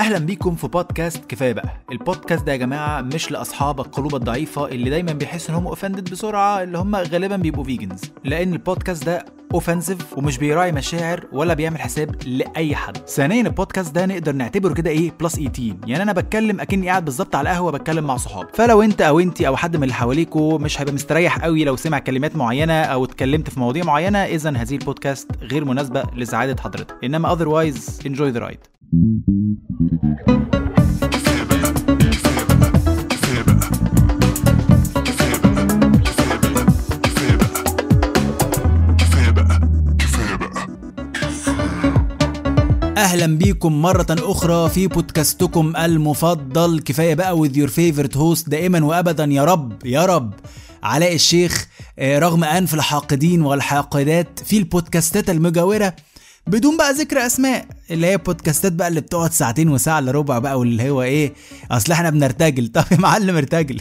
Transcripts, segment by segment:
أهلا بيكم في بودكاست كفاية بقى. البودكاست ده يا جماعة مش لأصحاب القلوب الضعيفة اللي دايما بيحسوا إن هم offended بسرعة اللي هم غالبا بيبقوا vegans لأن البودكاست ده offensive ومش بيراعي مشاعر ولا بيعمل حساب لأي حد. ثانيا البودكاست ده نقدر نعتبره كده إيه plus 18 يعني أنا بتكلم أكني قاعد بالظبط على القهوة بتكلم مع صحابي فلو أنت أو انت أو حد من اللي حواليكوا مش هيبقى مستريح قوي لو سمع كلمات معينة أو اتكلمت في مواضيع معينة اذا هذه البودكاست غير مناسبة لسعادة حضرتك. إنما otherwise enjoy the ride. أهلا بيكم مرة أخرى في بودكاستكم المفضل. كفاية بقى with your favorite host دائما وابدا. يا رب يا رب. علاء الشيخ آه، رغم أنف الحاقدين والحاقدات في البودكاستات المجاورة بدون بقى ذكر أسماء. اللي هي بودكاستات بقى اللي بتقعد ساعتين وساعة إلا ربع بقى واللي هو إيه أصل إحنا بنرتجل. طب يا معلم ارتجل.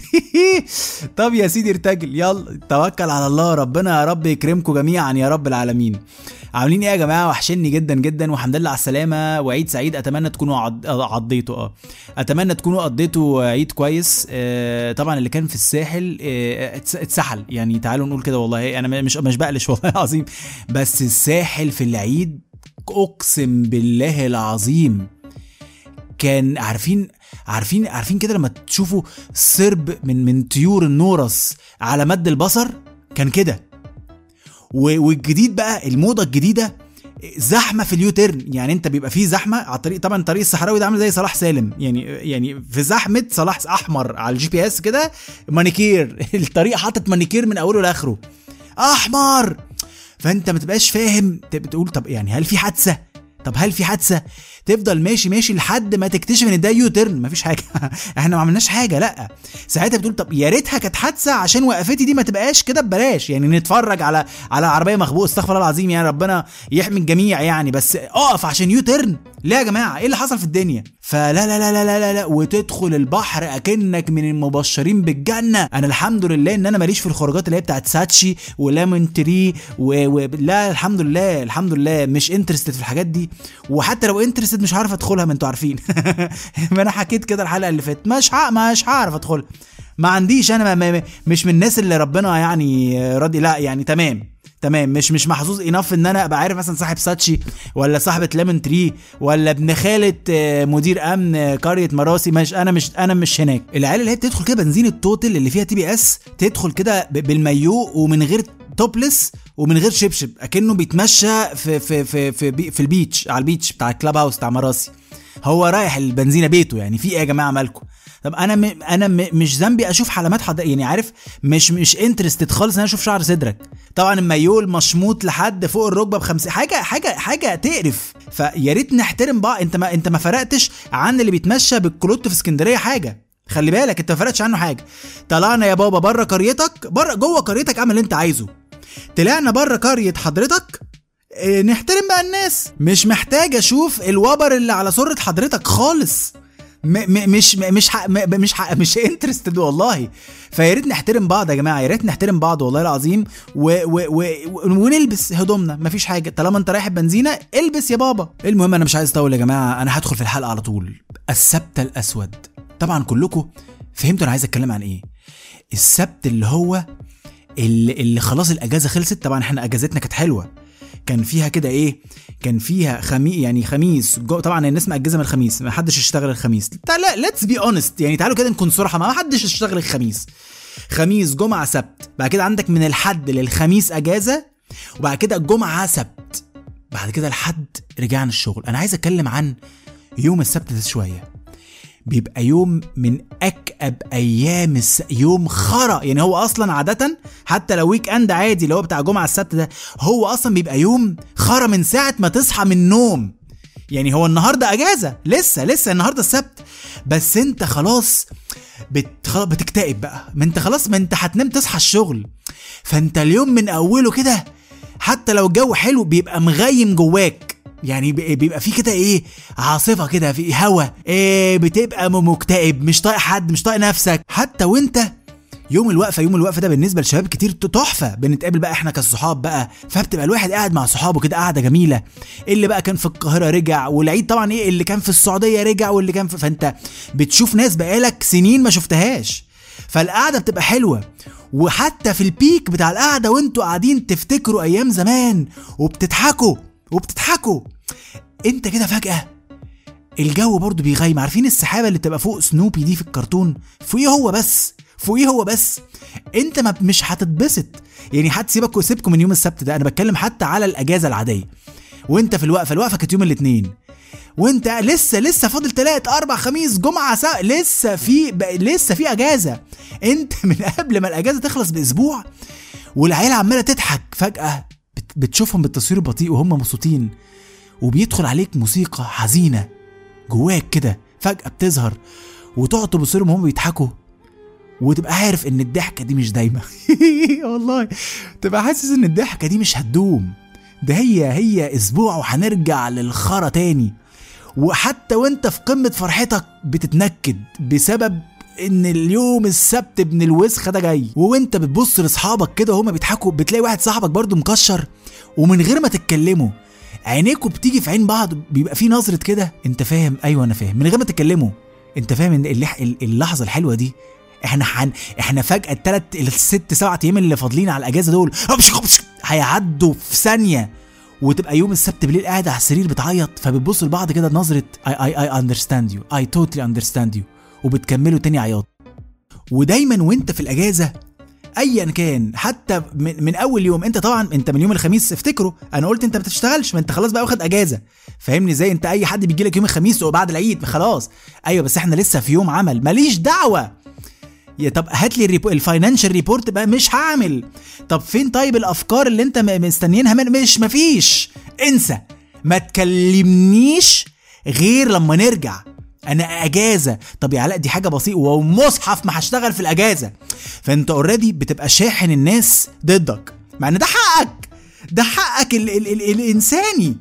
طب يا سيدي ارتجل. يلا توكل على الله. ربنا يا رب يكرمكم جميعا يا رب العالمين. عاملين إيه يا جماعة؟ وحشني جدا جدا والحمد لله على السلامة. وعيد سعيد أتمنى تكونوا عض... عضيتوا. آه. أتمنى تكونوا قضيتوا عيد كويس. آه طبعا اللي كان في الساحل آه اتس- اتسحل. يعني تعالوا نقول كده والله. أنا مش مش بقلش والله العظيم. بس الساحل في العيد اقسم بالله العظيم. كان عارفين عارفين عارفين كده لما تشوفوا سرب من من طيور النورس على مد البصر؟ كان كده. والجديد بقى الموضة الجديدة زحمة في ال U-turn. يعني انت بيبقى فيه زحمة على الطريق طبعا الطريق الصحراوي ده عامل زي صلاح سالم. يعني يعني في زحمة صلاح أحمر على ال GPS كده مانيكير. الطريق حاطط مانيكير من أوله لآخره. أحمر! فانت ما تبقاش فاهم ت- بتقول طب يعني هل في حادثة؟ طب هل في حادثة؟ تفضل ماشي ماشي لحد ما تكتشف إن ده U-turn مفيش حاجة. إحنا ما عملناش حاجة لأ. ساعتها بتقول طب يا ريتها كانت حادثة عشان وقفتي دي ما تبقاش كده ببلاش. يعني نتفرج على على عربية مخبوءه استغفر الله العظيم يعني ربنا يحمي الجميع يعني. بس اقف عشان U-turn ليه يا جماعة إيه اللي حصل في الدنيا؟ فلا لا لا لا لا لا, لا. وتدخل البحر أكنك من المبشرين بالجنة. أنا الحمد لله إن أنا ماليش في الخروجات اللي هي بتاعت ساتشي وليمون تري و... و... الحمد لله الحمد لله. مش interested في الحاجات دي. وحتى لو interested مش عارف ادخلها ما أنتوا عارفين. ما أنا حكيت كده الحلقة اللي فاتت. مش. مش هعرف ادخلها ما عنديش أنا ما... ما... مش من الناس اللي ربنا يعني راضي. لا يعني تمام تمام. مش مش محظوظ enough إن أنا أبقى عارف مثلا صاحب ساتشي ولا صاحبة ليمون تري ولا ابن خالة آه، مدير أمن آه، قرية مراسي. مش أنا مش أنا مش هناك. العيال اللي هي بتدخل كده بنزين التوتل اللي فيها TBS تدخل كده بالمايو ومن غير topless ومن غير شبشب أكنه بيتمشى في في في في, بي في ال beach على ال beach بتاع ال clubhouse بتاع مراسي. هو رايح البنزينة بيته يعني في إيه يا جماعة مالكم طب أنا م... أنا م... مش ذنبي أشوف علامات حد يعني عارف مش مش interested خالص إن أنا أشوف شعر صدرك. طبعا المايو المشموط لحد فوق الركبة بخمسين حاجة حاجة حاجة تقرف. فيا ريت نحترم بعض. أنت ما أنت ما فرقتش عن اللي بيتمشى بالكلوت في اسكندرية حاجة. خلي بالك أنت ما فرقتش عنه حاجة. طلعنا يا بابا بره قريتك بره جوه قريتك اعمل اللي أنت عايزه. طلعنا بره قرية حضرتك؟ آه، نحترم بقى الناس. مش محتاج أشوف الوبر اللي على سرة حضرتك خالص. م م مش م مش ح م مش ح مش انترستد والله. فيا ريت نحترم بعض يا جماعة يا ريت نحترم بعض والله العظيم. و و و ونلبس هدومنا. مفيش حاجة. طالما انت رايح البنزينه البس يا بابا. المهم أنا مش عايز أطول يا جماعة. أنا هدخل في الحلقة على طول. السبت الأسود. طبعا كلكم فهمتوا أنا عايز أتكلم عن إيه. السبت اللي هو اللي, اللي خلاص الأجازة خلصت طبعا إحنا أجازتنا كانت حلوة. كان فيها كده إيه كان فيها خمي يعني خميس جو طبعا الناس مأجزه من الخميس ما حدش يشتغل الخميس. تع- لا let's be honest يعني تعالوا كده نكون صراحة ما حدش يشتغل الخميس. خميس جمعة سبت. بعد كده عندك من الحد للخميس أجازة وبعد كده الجمعه سبت. بعد كده الحد رجعنا الشغل. أنا عايز أتكلم عن يوم السبت ده شوية. بيبقى يوم من أكأب أيام الس... يوم خرا. يعني هو أصلا عاده حتى لو weekend عادي اللي هو بتاع جمعة السبت ده هو أصلا بيبقى يوم خرا من ساعة ما تصحى من النوم. يعني هو النهارده أجازة لسه لسه النهارده السبت. بس أنت خلاص بت... بتكتئب بقى. ما أنت خلاص ما أنت هتنام تصحى الشغل. فأنت اليوم من أوله كده حتى لو الجو حلو بيبقى مغيم جواك. يعني بي- بيبقى في كده إيه عاصفة كده في هوا إيه بتبقى مكتئب مش طايق حد مش طايق نفسك. حتى وأنت يوم الوقفة يوم الوقفة ده بالنسبة لشباب كتير تحفة. بنتقابل بقى إحنا كالصحاب بقى فبتبقى الواحد قاعد مع صحابه كده قاعدة جميلة. اللي بقى كان في القاهرة رجع والعيد طبعا إيه اللي كان في السعودية رجع واللي كان في فأنت بتشوف ناس بقالك سنين ما شفتهاش. فالقعدة بتبقى حلوة. وحتى في البيك بتاع القعدة وأنتوا قاعدين تفتكروا أيام زمان وبتضحكوا وبتضحكوا. انت كده فجأة الجو برضو بيغيم. عارفين السحابة اللي بتبقى فوق سنوبي دي في الكرتون؟ فوقيه هو بس فوقيه هو بس. انت ما مش هتتبسط. يعني حتى سيبك سيبكم من يوم السبت ده. أنا بتكلم حتى على الأجازة العادية. وانت في الوقفة الوقفة كانت يوم الاثنين وانت لسه لسه فاضل تلات أربع خميس جمعة سا... لسه في ب... لسه في أجازة. انت من قبل ما الأجازة تخلص بأسبوع والعيال عمالة تضحك فجأة بت... بتشوفهم بالتصوير البطيء وهم مبسوطين. وبيدخل عليك موسيقى حزينة جواك كده فجأة بتظهر وتقعد تبص لهم بيضحكوا وتبقى عارف إن الضحكة دي مش دايمة. والله تبقى حاسس إن الضحكة دي مش هتدوم. ده هي هي أسبوع وهنرجع للخرا تاني. وحتى وأنت في قمة فرحتك بتتنكد بسبب إن اليوم السبت ابن الوسخة ده جاي. وأنت بتبص لأصحابك كده وهما بيضحكوا بتلاقي واحد صاحبك برضو مكشر ومن غير ما تتكلموا. عينيكوا بتيجي في عين بعض بيبقى في نظرة كده. انت فاهم؟ أيوه أنا فاهم. من غير ما تتكلموا. انت فاهم إن اللح... اللحظة الحلوة دي؟ إحنا حن... إحنا فجأة الثلاث الست سبع أيام اللي فاضلين على الأجازة دول هيعدوا في ثانية. وتبقى يوم السبت بالليل قاعد على السرير بتعيط فبتبص لبعض كده نظرة I I I understand you. I totally understand you. وبتكملوا تاني عياط. ودايما وانت في الأجازة ايا كان حتى من, من اول يوم انت طبعا انت من يوم الخميس افتكروا أنا قلت انت ما بتشتغلش ما انت خلاص بقى واخد اجازة. فاهمني إزاي؟ انت اي حد بيجي لك يوم الخميس وبعد العيد خلاص. أيوه بس إحنا لسه في يوم عمل. ماليش دعوة. يا طب هات لي ال repo... ال financial report بقى مش هعمل. طب فين طيب الافكار اللي انت مستنيينها؟ مش مفيش. انسى. ما تكلمنيش غير لما نرجع. أنا اجازه. طب يا علاء دي حاجة بسيطه. ومصحف ما هشتغل في الاجازه. فانت اوريدي بتبقى شاحن الناس ضدك. مع ان ده حقك. ده حقك ال ال ال الانساني.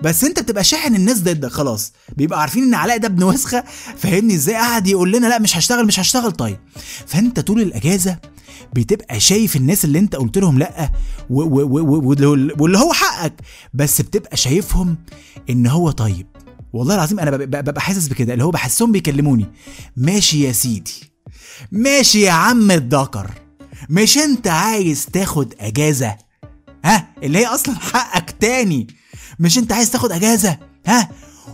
بس انت بتبقى شاحن الناس ضدك. خلاص. بيبقى عارفين ان علاء ده ابن وسخه. فاهمني إزاي؟ قاعد يقول لنا لا مش هشتغل مش هشتغل. طيب. فانت طول الاجازه بتبقى شايف الناس اللي انت قلت لهم لا واللي هو حقك. بس بتبقى شايفهم ان هو طيب. والله العظيم أنا ببقى حاسس بكده اللي هو بحسهم بيكلموني. ماشي يا سيدي ماشي يا عم الدكر مش أنت عايز تاخد أجازة؟ ها؟ اللي هي أصلا حقك تاني. مش أنت عايز تاخد أجازة؟ ها؟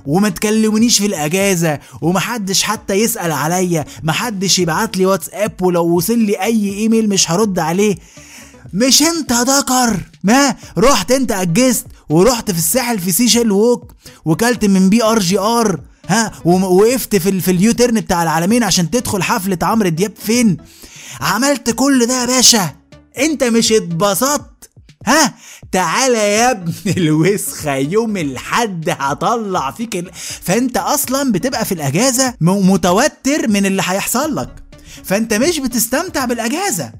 وما تكلمونيش في الأجازة ومحدش حتى يسأل عليا محدش يبعت لي واتساب ولو وصل لي أي إيميل مش هرد عليه. مش أنت ذكر ما رحت أنت أجزت ورحت في الساحل في Seashell Walk وكلت من BRGR ها؟ ووقفت في في ال U-turn بتاع العلمين عشان تدخل حفلة عمرو دياب فين؟ عملت كل ده يا باشا. انت مش اتبسطت؟ ها؟ تعالى يا ابن الوسخة يوم الحد هطلع فيك ال... فانت أصلا بتبقى في الاجازة متوتر من اللي هيحصل لك. فانت مش بتستمتع بالأجازة.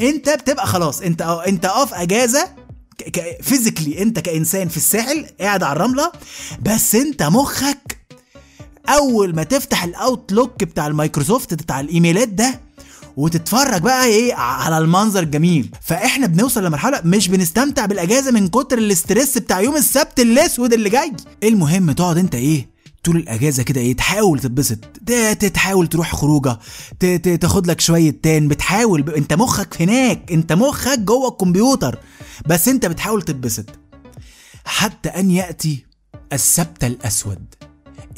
انت بتبقى خلاص انت انت آه في أجازة physically انت كإنسان في الساحل قاعد على الرملة بس انت مخك أول ما تفتح ال Outlook بتاع المايكروسوفت بتاع الإيميلات ده وتتفرج بقى إيه على المنظر الجميل. فإحنا بنوصل لمرحلة مش بنستمتع بالأجازة من كتر ال stress بتاع يوم السبت الأسود اللي جاي. المهم تقعد انت إيه طول الأجازة كده إيه تحاول تتبسط. تحاول تروح خروجة. تاخد لك شوية تان. بتحاول ب... أنت مخك هناك. أنت مخك جوه الكمبيوتر. بس أنت بتحاول تتبسط. حتى أن يأتي السبت الأسود.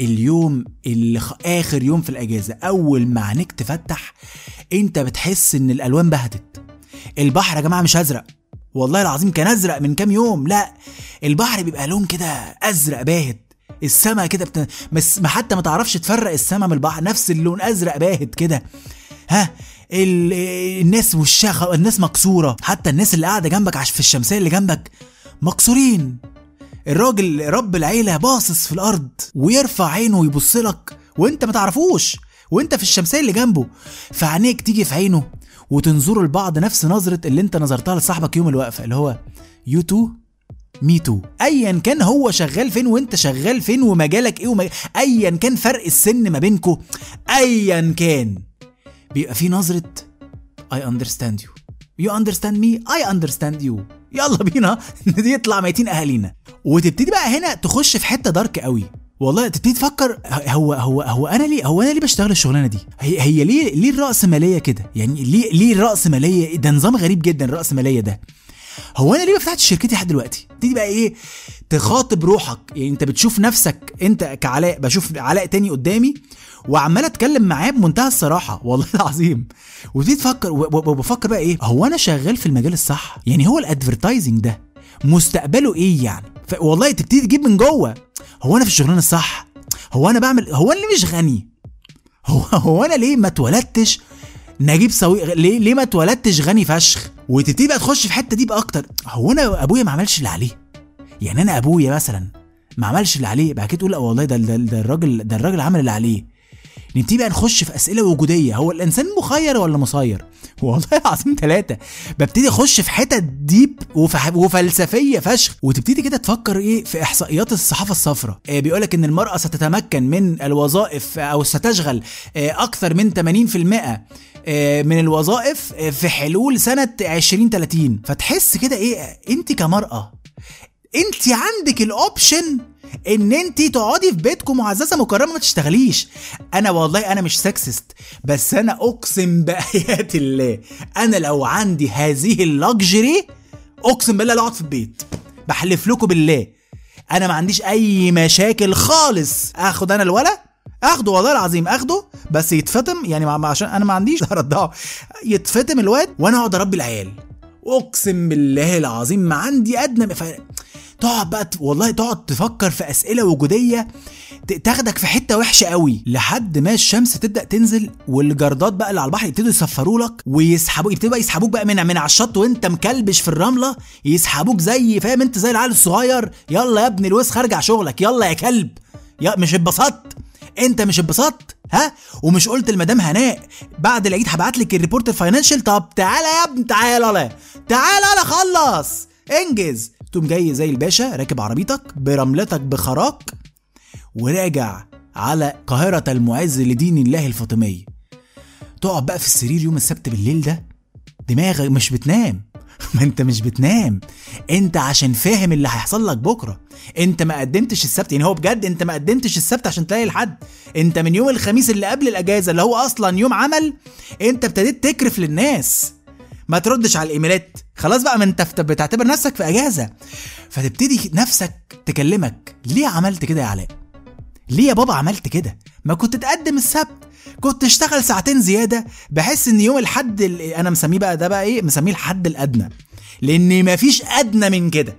اليوم اللي. آخر يوم في الأجازة. أول ما عينيك تفتح أنت بتحس إن الألوان بهتت. البحر يا جماعة مش أزرق. والله العظيم كان أزرق من كام يوم. لا البحر بيبقى لون كده أزرق باهت. السما كده بت... بس ما حتى ما تعرفش تفرق السما من البحر نفس اللون أزرق باهت كده. ها؟ ال... الناس وشها الناس مكسورة حتى الناس اللي قاعدة جنبك عش في الشمسية اللي جنبك مكسورين. الراجل رب العيلة باصص في الأرض ويرفع عينه ويبص لك وأنت ما تعرفوش وأنت في الشمسية اللي جنبه. فعينيك تيجي في عينه وتنظروا لبعض نفس نظرة اللي أنت نظرتها لصاحبك يوم الوقفة اللي هو you too me too ايا كان هو شغال فين وأنت شغال فين ومجالك إيه ومجال... ايا كان فرق السن ما بينكو. ايا كان. بيبقى في نظرة I understand you. You understand me I understand you. يلا بينا. نطلع ميتين أهالينا. وتبتدي بقى هنا تخش في حتة dark قوي. والله تبتدي تفكر هو هو هو أنا ليه هو أنا ليه بشتغل الشغلانة دي؟ هي هي ليه ليه الرأسمالية كده؟ يعني ليه ليه الرأسمالية؟ ده نظام غريب جدا الرأسمالية ده. هو أنا ليه ما فتحتش شركتي لحد دلوقتي؟ تبتدي بقى إيه؟ تخاطب روحك. يعني أنت بتشوف نفسك أنت كعلاء بشوف علاء تاني قدامي وعمال أتكلم معاه بمنتهى الصراحة. والله العظيم. وتبتدي تفكر وبفكر بقى إيه؟ هو أنا شغال في المجال الصح؟ يعني هو الأدفرتايزنج ده مستقبله إيه يعني؟ والله تبتدي تجيب من جوه. هو أنا في الشغلانة الصح؟ هو أنا بعمل هو أنا مش غني؟ هو هو أنا ليه ما اتولدتش؟ نجيب سوي ليه ليه ما اتولدتش غني فشخ؟ وتبتدي بقى تخش في الحتة دي بقى أكتر. هو أنا أبويا ما عملش اللي عليه. يعني أنا أبويا مثلا ما عملش اللي عليه بعد كده تقول لا والله ده ده, ده الراجل ده الراجل عمل اللي عليه. نبتدي بقى نخش في أسئلة وجودية. هو الإنسان مخير ولا مسير؟ والله العظيم ثلاثة ببتدي أخش في حتت ديب وف... وفلسفية فشخ. وتبتدي كده تفكر إيه في إحصائيات الصحافة الصفراء. إيه بيقولك إن المرأة ستتمكن من الوظائف أو ستشغل إيه أكثر من 80% من الوظائف في حلول سنة 2030 فتحس كده إيه أنت كمرأة أنت عندك ال option إن أنت تقعدي في بيتكم معززة مكرمة ما تشتغليش. أنا والله أنا مش sexist بس أنا أقسم بآيات الله أنا لو عندي هذه ال luxury أقسم بالله لا أقعد في البيت. بحلف لكم بالله. أنا ما عنديش أي مشاكل خالص. آخد أنا الولا آخده والله العظيم آخده. بس يتفطم يعني عشان أنا ما عنديش ردها يتفطم الواد وأنا اقعد أربي العيال. أقسم بالله العظيم ما عندي أدنى ف... تقعد بقى والله تقعد تفكر في أسئلة وجودية تاخدك في حتة وحشة قوي. لحد ما الشمس تبدأ تنزل والجردات بقى اللي على البحر يبتدوا يصفروا لك ويسحبوك يبتدوا يسحبوك بقى من من على الشط وأنت مكلبش في الرملة يسحبوك زي فاهم؟ أنت زي العيال الصغير. يلا يا ابني الوسخ أرجع شغلك. يلا يا كلب. يا مش اتبسطت. انت مش اتبسطت؟ ها؟ ومش قلت لمدام هناء بعد العيد هبعت لك ال report ال financial طب تعالى يا ابني تعالى لا تعالى لا خلص. انجز. تقوم جاي زي الباشا راكب عربيتك برملتك بخراك وراجع على قاهرة المعز لدين الله الفاطمية. تقعد بقى في السرير يوم السبت بالليل ده؟ دماغك مش بتنام. ما انت مش بتنام. انت عشان فاهم اللي هيحصل لك بكرة. انت ما قدمتش السبت يعني هو بجد انت ما قدمتش السبت عشان تلاقي الحد. انت من يوم الخميس اللي قبل الأجازة اللي هو أصلا يوم عمل انت ابتديت تكرف للناس. ما تردش على الإيميلات. خلاص بقى ما انت بتعتبر نفسك في أجازة. فتبتدي نفسك تكلمك. ليه عملت كده يا علاء؟ ليه يا بابا عملت كده؟ ما كنت تقدم السبت. كنت اشتغل ساعتين زيادة بحس إن يوم الحد أنا مسميه بقى ده بقى إيه؟ مسميه الحد الأدنى. لإن مفيش أدنى من كده.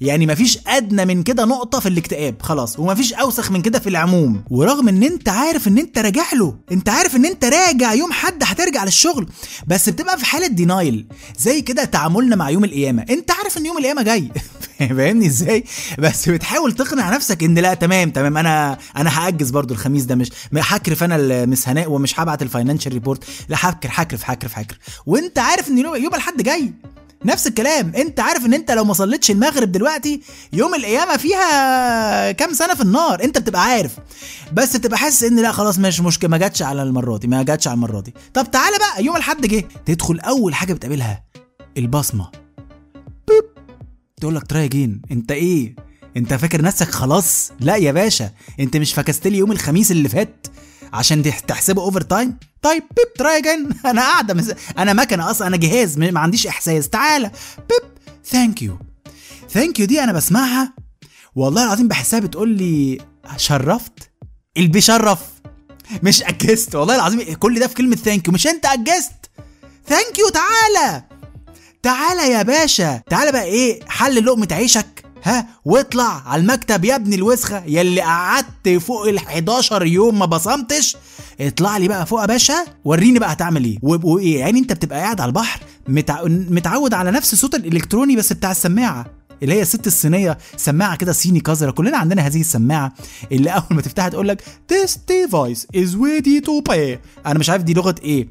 يعني مفيش أدنى من كده نقطة في الاكتئاب خلاص. ومفيش أوسخ من كده في العموم. ورغم إن أنت عارف إن أنت راجع له أنت عارف إن أنت راجع يوم حد هترجع للشغل. بس بتبقى في حالة denial زي كده تعاملنا مع يوم القيامة. أنت عارف إن يوم القيامة جاي. فاهمني إزاي؟ بس بتحاول تقنع نفسك ان لا تمام تمام أنا أنا هأجز برضو الخميس ده مش هكرف أنا ال Miss هناء ومش هبعت ال financial report. لا هكر هكرف هكرف هكرف. وانت عارف ان يوم, الحد جاي. نفس الكلام. انت عارف ان انت لو ما صليتش المغرب دلوقتي يوم القيامة فيها كام سنة في النار. انت بتبقى عارف. بس تبقى حاسس ان لا خلاص مش مشكلة ما جاتش على المرة دي ما جاتش على المرة دي. طب تعالى بقى يوم الحد جه. تدخل أول حاجة بتقابلها البصمة. تقول لك try again. انت إيه؟ انت فاكر نفسك خلاص؟ لا يا باشا انت مش فكست لي يوم الخميس اللي فات عشان تحسبه overtime طيب beep try again أنا قاعدة مز... أنا مكنة أصلا أنا جهاز ما عنديش إحساس. تعالى. beep thank you thank you دي أنا بسمعها. والله العظيم بحسها بتقول لي شرفت؟ اللي بيشرف مش أجزت. والله العظيم كل ده في كلمة thank you مش أنت أجزت. thank you تعالى. تعالى يا باشا. تعالى بقى إيه حل لقمة عيشك. ها واطلع على المكتب يا ابن الوسخه يلي قعدت فوق ال 11 يوم ما بصمتش. اطلع لي بقى فوق يا باشا وريني بقى هتعمل إيه. وايه يعني أنت بتبقى قاعد على البحر متع... متعود على نفس الصوت الإلكتروني بس بتاع السماعة اللي هي الست الصينية سماعة كده صيني قذره كلنا عندنا هذه السماعة اللي أول ما تفتحها تقول لك this device is ready to أنا مش عارف دي لغة إيه.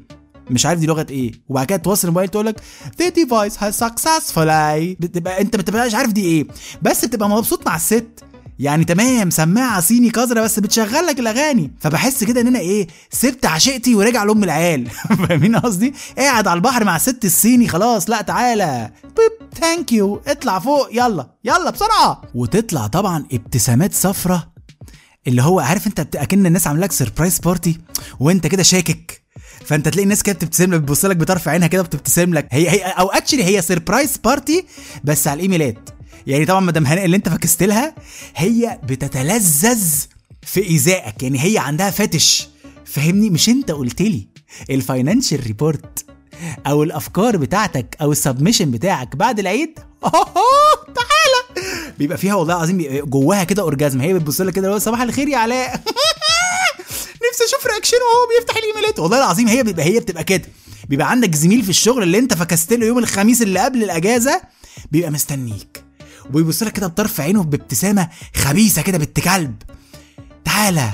مش عارف دي لغة إيه. وبعد كده توصل الموبايل تقول لك the device has successfully بتبقى أنت ما بتبقاش عارف دي إيه. بس بتبقى مبسوط مع الست. يعني تمام سماعة صيني قذرة بس بتشغل لك الأغاني. فبحس كده إن أنا إيه سبت عشيقتي ورجع لأم العيال. فاهمين قصدي؟ قاعد على البحر مع الست الصيني خلاص لا تعالى. beep thank you اطلع فوق يلا. يلا بسرعة. وتطلع طبعا ابتسامات صفرة. اللي هو عارف أنت أكن الناس عاملة لك surprise party وأنت كده شاكك. فانت تلاقي الناس كده بتبتسم لك بتبص لك بطرف عينها كده بتبتسم لك. هي هي أو actually هي surprise party بس على الإيميلات. يعني طبعا مدام هناء اللي انت فاكست لها هي بتتلذذ في إيذائك. يعني هي عندها fetish فاهمني؟ مش انت قلت لي. ال financial report أو الأفكار بتاعتك أو ال submission بتاعك بعد العيد؟ تعالى! بيبقى فيها والله العظيم جواها كده orgasm هي بتبص لك كده صباح الخير يا علاء. أشوف reaction ه وهو بيفتح الإيميلات. والله العظيم هي بيبقى هي بتبقى كده. بيبقى عندك زميل في الشغل اللي انت فكست له يوم الخميس اللي قبل الأجازة بيبقى مستنيك. وبيبص لك كده بطرف عينه بابتسامة خبيثة كده بنت كلب. تعالى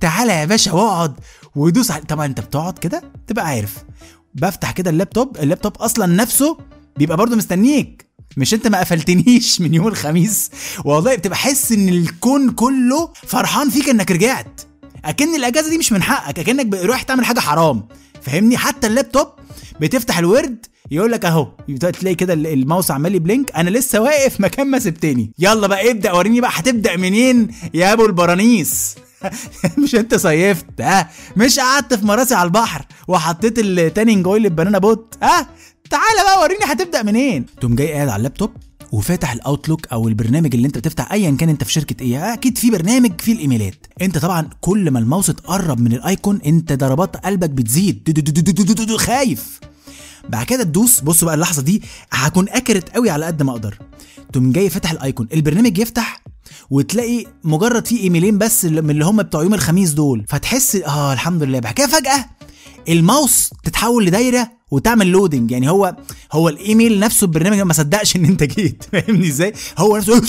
تعالى يا باشا واقعد ودوس على طبعا انت بتقعد كده تبقى عارف. بفتح كده اللابتوب اللابتوب أصلا نفسه بيبقى برضه مستنيك. مش انت ما قفلتنيش من يوم الخميس. والله بتبقى حس إن الكون كله فرحان فيك إنك رجعت. أكن الأجازة دي مش من حقك أكنك رايح تعمل حاجة حرام. فاهمني؟ حتى اللابتوب بتفتح ال Word يقول لك أهو تلاقي كده ال- الماوس عمال ي blink. أنا لسه واقف مكان ما سبتني. يلا بقى ابدأ وريني بقى هتبدأ منين يا أبو البرانيس. مش أنت صيفت ها؟ مش قعدت في مراسي على البحر وحطيت ال tanning oil ال banana boat ها؟ تعالى بقى وريني هتبدأ منين. تقوم جاي قاعد على اللابتوب وفاتح ال Outlook أو البرنامج اللي أنت بتفتح ايا إن كان أنت في شركة إيه أكيد في برنامج فيه الإيميلات. أنت طبعا كل ما الماوس اتقرب من ال icon أنت ضربات قلبك بتزيد. دو دو دو خايف. بعد كده تدوس بصوا بقى اللحظة دي هكون accurate قوي على قد ما أقدر. تقوم جاي فاتح ال icon. البرنامج يفتح وتلاقي مجرد فيه إيميلين بس من اللي هم بتوع يوم الخميس دول. فتحس آه الحمد لله. بعد كده فجأة الماوس تتحول لدايرة وتعمل loading يعني هو هو الإيميل نفسه البرنامج ما صدقش إن أنت جيت. فاهمني إزاي؟ هو نفسه إيه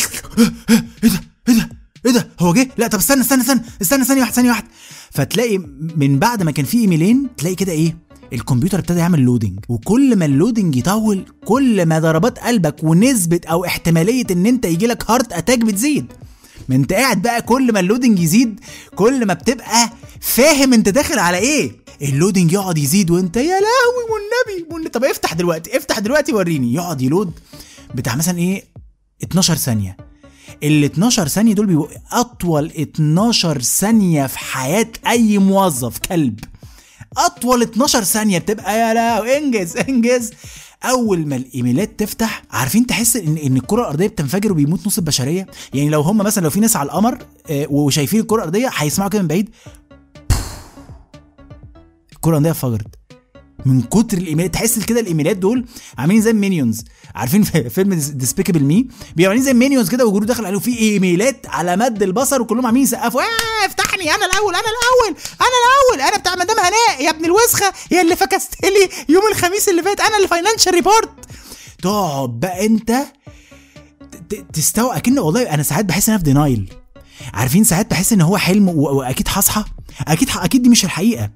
ده؟ إيه ده؟ إيه ده؟ هو جه؟ لا طب استنى استنى استنى استنى ثانية واحدة ثانية واحدة. فتلاقي من بعد ما كان في إيميلين تلاقي كده إيه؟ الكمبيوتر ابتدى يعمل loading وكل ما ال loading يطول كل ما ضربات قلبك ونسبة أو احتمالية إن أنت يجي لك heart attack بتزيد. ما أنت قاعد بقى كل ما ال loading يزيد كل ما بتبقى فاهم أنت داخل على إيه. ال loading يقعد يزيد وانت يا لهوي والنبي طب افتح دلوقتي افتح دلوقتي وريني. يقعد ي load بتاع مثلا إيه 12 ثانية. ال 12 ثانية دول بيبقوا أطول 12 ثانية في حياة أي موظف كلب. أطول 12 ثانية بتبقى يا لا انجز انجز. أول ما الإيميلات تفتح عارفين تحس إن إن الكرة الأرضية بتنفجر وبيموت نص البشرية؟ يعني لو هم مثلا لو في ناس على القمر آه، وشايفين الكرة الأرضية هيسمعوا كده من بعيد الكرة الارضيه انفجرت من كتر الإيميلات تحس كده الإيميلات دول عاملين زي ال minions عارفين في فيلم Despicable Me بيبقوا عاملين زي ال minions كده وجرود داخل عليهم في إيميلات على مد البصر وكلهم عاملين يسقفوا. آه افتحني أنا الأول أنا الأول أنا الأول أنا بتاع مدام هناء يا ابن الوسخة يا اللي فاكست لي يوم الخميس اللي فات أنا اللي financial report تقعد بقى أنت تستوعب أكن والله أنا ساعات بحس إن أنا في denial عارفين ساعات بحس إن هو حلم وأكيد هصحى؟ أكيد أكيد دي مش الحقيقة.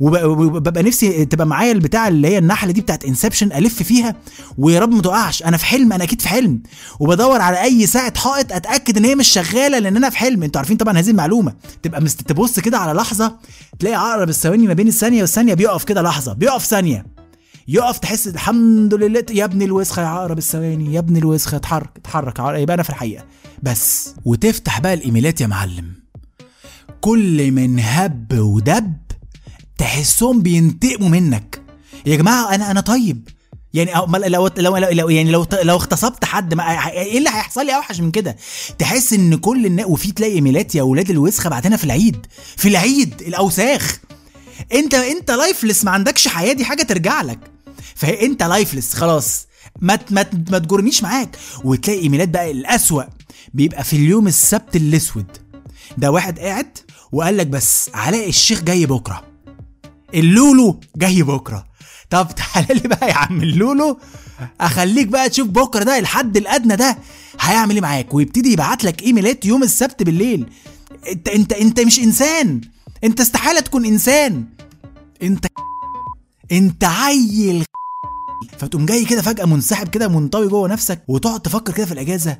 وب- وببقى نفسي تبقى معايا البتاع اللي هي النحلة دي بتاعت انسبشن ألف فيها ويا رب ما تقعش أنا في حلم أنا أكيد في حلم. وبدور على أي ساعة حائط أتأكد إن هي مش شغالة لأن أنا في حلم. أنتوا عارفين طبعا هذه المعلومة. تبقى مست تبص كده على لحظة تلاقي عقرب الثواني ما بين الثانية والثانية بيقف كده لحظة بيقف ثانية. يقف تحس الحمد لله يا ابن الوسخة يا عقرب الثواني يا ابن الوسخة اتحرك اتحرك. يبقى أنا في الحقيقة. بس وتفتح بقى الإيميلات يا معلم. كل من هب ودب تحسهم بينتقموا منك. يا جماعة أنا أنا طيب. يعني لو لو لو يعني لو لو اغتصبت حد ما إيه اللي هيحصل لي؟ أوحش من كده. تحس إن كل الناس وفي تلاقي إيميلات يا أولاد الوسخة بعتنا في العيد. في العيد الأوساخ. أنت أنت lifeless ما عندكش حياة دي حاجة ترجع لك. فانت lifeless خلاص. ما ما ما تجرنيش معاك. وتلاقي إيميلات بقى الأسوأ بيبقى في اليوم السبت الأسود. ده واحد قاعد وقال لك بس علاء الشيخ جاي بكرة. اللولو جاي بكرة. طب تعالى لي بقى يا عم اللولو. أخليك بقى تشوف بكرة ده الحد الأدنى ده هيعمل إيه معاك. ويبتدي يبعت لك إيميلات يوم السبت بالليل. انت انت أنت مش إنسان. أنت استحالة تكون إنسان. أنت أنت عيل فتقوم جاي كده فجأة منسحب كده منطوي جوه نفسك وتقعد تفكر كده في الأجازة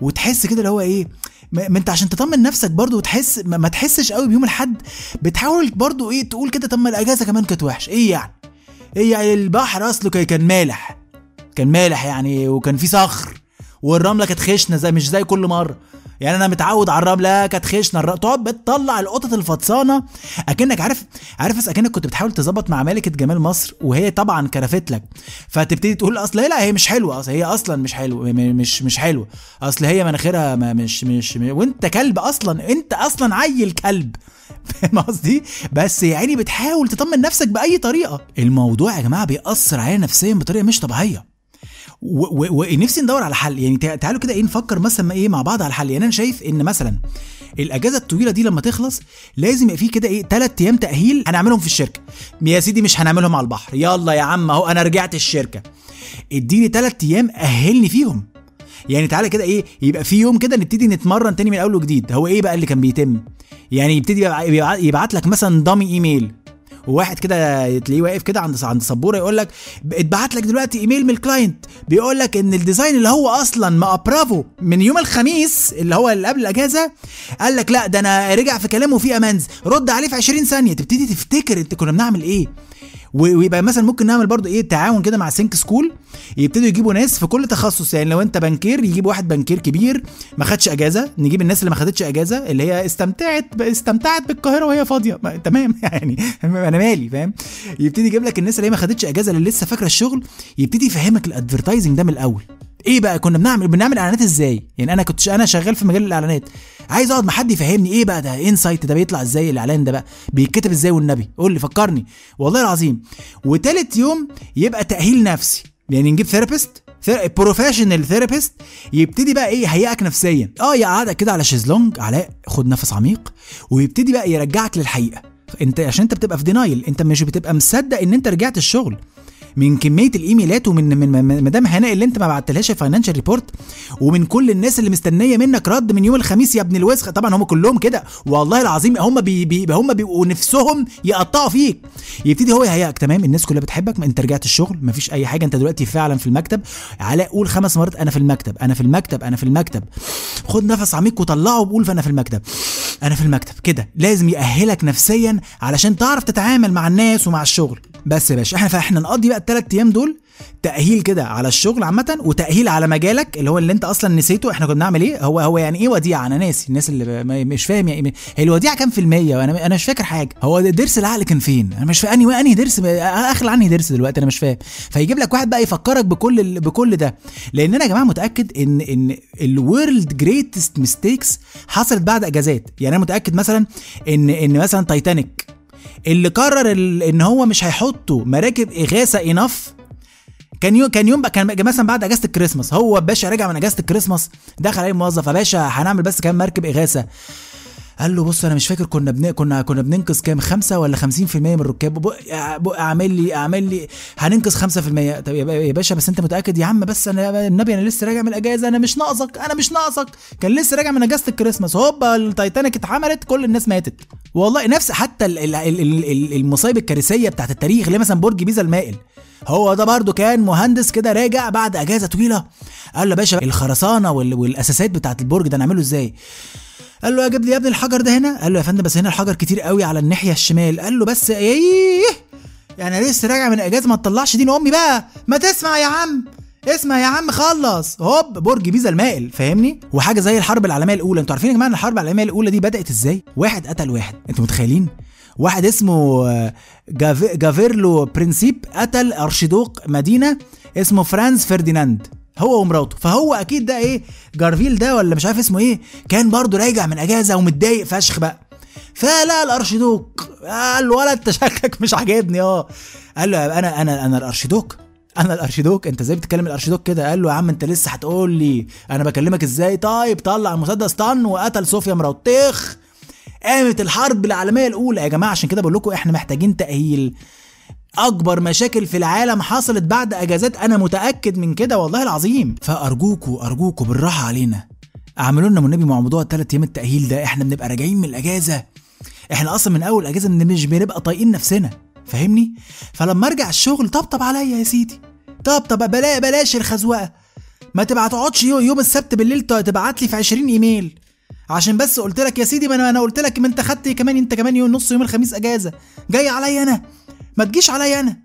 وتحس كده اللي هو إيه ما أنت عشان تطمن نفسك برضو وتحس ما, ما تحسش قوي بيوم الحد بتحاول برضو إيه تقول كده طب ما الأجازة كمان كانت وحشة. إيه يعني؟ إيه يعني؟ البحر أصله كان- مالح كان مالح يعني وكان في صخر والرملة كانت خشنة زي مش زي كل مرة. يعني أنا متعود على الرمله كانت خشنه الر- تقعد بتطلع القطط الفطسانة. أكنك عارف عارف أكنك كنت بتحاول تظبط مع ملكة جمال مصر وهي طبعا كرفت لك. فتبتدي تقول أصل هي لا هي مش حلوة. أصل هي أصلا مش حلوة مش مش حلوة. أصل هي مناخيرها مش مش م- وأنت كلب أصلا أنت أصلا عيل كلب. فاهم قصدي؟ بس يعني بتحاول تطمن نفسك بأي طريقة. الموضوع يا جماعة بيأثر علينا نفسيا بطريقة مش طبيعية. ونفسي ندور على حل. يعني تع- تعالوا كده إيه نفكر مثلا إيه مع بعض على حل. يعني أنا شايف إن مثلا الأجازة الطويلة دي لما تخلص لازم يبقى في كده إيه ثلاث أيام تأهيل هنعملهم في الشركة. يا سيدي مش هنعملهم على البحر. يلا يا عم أهو أنا رجعت الشركة. اديني ثلاث أيام أهلني فيهم. يعني تعالى كده إيه يبقى في يوم كده نبتدي نتمرن تاني من أول وجديد. هو إيه بقى اللي كان بيتم؟ يعني يبتدي يبع- يبع- يبعت لك مثلا dummy email. وواحد كده تلاقيه واقف كده عند عند سبورة يقول لك اتبعت لك دلوقتي إيميل من ال client بيقول لك إن ال design اللي هو أصلا م approve من يوم الخميس اللي هو اللي قبل الأجازة قال لك لا ده أنا رجع في كلامه في amends. رد عليه في 20 ثانية. تبتدي تفتكر أنت كنا بنعمل إيه؟ ويبقى مثلا ممكن نعمل برضو إيه تعاون كده مع Think School يبتدوا يجيبوا ناس في كل تخصص. يعني لو أنت banker يجيب واحد banker كبير ما خدش أجازة نجيب الناس اللي ما خدتش أجازة اللي هي استمتعت استمتعت بالقاهرة وهي فاضية. ما- تمام؟ يعني أنا مالي فاهم؟ يبتدي يجيب لك الناس اللي هي ما خدتش أجازة اللي لسه فاكرة الشغل يبتدي يفهمك ال advertising ده من الأول. إيه بقى كنا بنعمل بنعمل إعلانات إزاي؟ يعني أنا كنت أنا شغال في مجال الإعلانات. عايز أقعد مع حد يفهمني إيه بقى ده؟ insight ده؟ بيطلع إزاي الإعلان ده بقى؟ بيتكتب إزاي والنبي؟ قول لي فكرني. والله العظيم. وتالت يوم يبقى تأهيل نفسي. يعني نجيب therapist professional therapist يبتدي بقى إيه؟ يهيئك نفسيا. آه يقعدك كده على شيزلونج علاء خد نفس عميق ويبتدي بقى يرجعك للحقيقة. انت عشان أنت بتبقى في denial أنت مش بتبقى مصدق إن أنت رجعت الشغل. من كمية الإيميلات ومن من مدام هناء اللي انت ما بعتلهاش ال financial report ومن كل الناس اللي مستنية منك رد من يوم الخميس يا ابن الوسخ. طبعا هم كلهم كده. والله العظيم هم بي بي هم بيبقوا نفسهم يقطعوا فيك. يبتدي هو يهيئك. تمام؟ الناس كلها بتحبك. ما انت رجعت الشغل. ما فيش أي حاجة. انت دلوقتي فعلا في المكتب. علاء قول خمس مرات أنا في المكتب. أنا في المكتب. أنا في المكتب. خد نفس عميق وطلعه وقول فانا في المكتب. أنا في المكتب. كده. لازم يأهلك نفسيا علشان تعرف تتعامل مع الناس ومع الشغل. بس يا باشا إحنا فاحنا نقضي بقى الثلاث أيام دول تأهيل كده على الشغل عامة وتأهيل على مجالك اللي هو اللي انت أصلا نسيته إحنا كنا بنعمل إيه؟ هو هو يعني إيه وديعة؟ أنا ناسي الناس اللي مش فاهم يعني هي الوديعة كام في المية؟ وأنا أنا مش فاكر حاجة. هو ضرس العقل كان فين؟ أنا مش فاهم انهي انهي ضرس أخلع أنهي ضرس دلوقتي أنا مش فاهم. فيجيب لك واحد بقى يفكرك بكل ال- بكل ده. لأن أنا يا جماعة متأكد إن إن ال world greatest mistakes حصلت بعد إجازات. يعني أنا متأكد مثلا إن إن مثلا تايتانيك اللي قرر إن هو مش هيحطوا مراكب إغاثة انف كان يوم كان يوم كان مثلا بعد أجازة الكريسماس هو باشا راجع من أجازة الكريسماس دخل عليه موظف يا باشا هنعمل بس كام مركب إغاثة؟ قال له بص أنا مش فاكر كنا بن... كنا كنا بننقذ كام؟ خمسة ولا 50% من الركاب؟ بق... بق... أعمل لي أعمل لي هننقذ 5% طب يا باشا بس أنت متأكد يا عم؟ بس أنا النبي أنا لسه راجع من الأجازة أنا مش ناقصك أنا مش ناقصك. كان لسه راجع من إجازة الكريسماس. هوبا التايتانيك اتحملت كل الناس ماتت. والله نفس حتى ال- ال- ال- ال- ال- المصايب الكارثية بتاعت التاريخ اللي مثلا برج بيزا المائل. هو ده برضه كان مهندس كده راجع بعد أجازة طويلة. قال له يا باشا الخرسانة وال... والأساسات بتاعت البرج ده نعمله إزاي؟ قال له أجيب لي يا ابني الحجر ده هنا؟ قال له يا فندم بس هنا الحجر كتير قوي على الناحية الشمال. قال له بس إيه؟ يعني لسه راجع من إجازة ما تطلعش دين أمي بقى. ما تسمع يا عم. اسمع يا عم خلص. hop برج بيزا المائل. فاهمني؟ وحاجة زي الحرب العالمية الأولى. أنتوا عارفين يا جماعة إن الحرب العالمية الأولى دي بدأت إزاي؟ واحد قتل واحد. أنتوا متخيلين؟ واحد اسمه آه، جاف- جافيرلو برنسيب قتل أرشيدوق مدينة اسمه فرانز فرديناند هو ومراته. فهو أكيد ده إيه؟ جارفيل ده ولا مش عارف اسمه إيه؟ كان برضه راجع من أجازة ومتضايق فشخ بقى. فلا الأرشيدوق. قال ولا أنت شكلك مش عاجبني. آه. قال له أنا أنا أنا الأرشيدوك. أنا الأرشيدوك. أنت إزاي بتتكلم الأرشيدوك كده؟ قال له يا عم أنت لسه هتقول لي. أنا بكلمك إزاي؟ طيب طلع المسدس طن وقتل صوفيا مراته. قامت الحرب العالمية الأولى. يا جماعة عشان كده بقول لكم إحنا محتاجين تأهيل. أكبر مشاكل في العالم حصلت بعد أجازات. أنا متأكد من كده والله العظيم. فأرجوكوا أرجوكوا بالراحة علينا. اعملوا لنا والنبي مع موضوع الثلاث أيام التأهيل ده. إحنا بنبقى راجعين من الأجازة. إحنا أصلا من أول أجازة مش بنبقى طايقين نفسنا. فاهمني؟ فلما أرجع الشغل طبطب عليا يا سيدي. طب طب بلا بلاش الخزوقة. ما تبقى تقعدش يوم السبت بالليل تبعت لي في 20 إيميل. عشان بس قلت لك يا سيدي ما أنا قلت لك ما أنت خدت كمان أنت كمان يوم نص يوم الخميس أجازة. جاي عليا أنا. ما تجيش عليا أنا.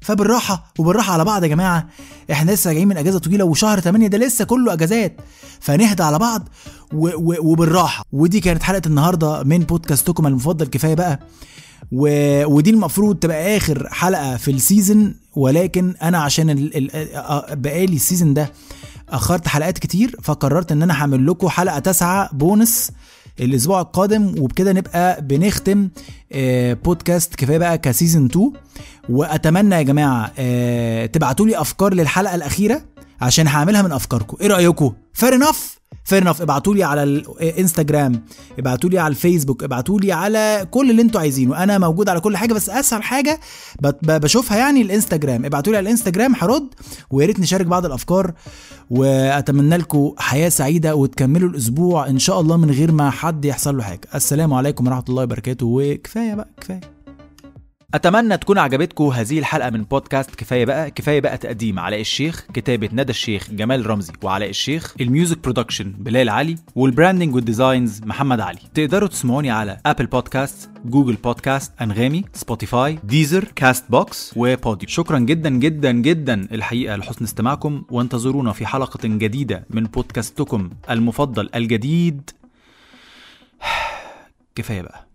فبالراحة وبالراحة على بعض يا جماعة إحنا لسه راجعين من أجازة طويلة وشهر 8 ده لسه كله أجازات. فنهدى على بعض و و وبالراحة. ودي كانت حلقة النهارده من بودكاستكم المفضل كفاية بقى. و... ودي المفروض تبقى آخر حلقة في ال season ولكن أنا عشان ال... ال... بقالي ال season ده أخرت حلقات كتير فقررت إن أنا هعمل لكم حلقة تاسعة بونس. الأسبوع القادم وبكده نبقى بنختم بودكاست كفاية بقى ك season 2 وأتمنى يا جماعة تبعتوا لي أفكار للحلقة الأخيرة عشان هعملها من أفكاركم. إيه رأيكم؟ Fair enough, fair enough ابعتوا لي على الانستجرام ابعتوا لي على الفيسبوك ابعتوا لي على كل اللي أنتوا عايزينه. أنا موجود على كل حاجة بس أسهل حاجة بشوفها يعني الإنستجرام. ابعتوا لي على الإنستجرام هرد ويا ريت نشارك بعض الأفكار وأتمنى لكم حياة سعيدة وتكملوا الأسبوع إن شاء الله من غير ما حد يحصل له حاجة. السلام عليكم ورحمة الله وبركاته. وكفاية بقى كفاية. أتمنى تكون عجبتكم هذه الحلقة من بودكاست كفاية بقى كفاية بقى تقديم علاء الشيخ كتابة ندى الشيخ جمال رمزي وعلاء الشيخ ال music production بلال علي وال branding وال designs محمد علي. تقدروا تسمعوني على Apple Podcasts Google Podcasts أنغامي Spotify Deezer كاست بوكس وبوديو. شكرا جدا جدا جدا. الحقيقة لحسن استماعكم وانتظرونا في حلقة جديدة من بودكاستكم المفضل الجديد. كفاية بقى.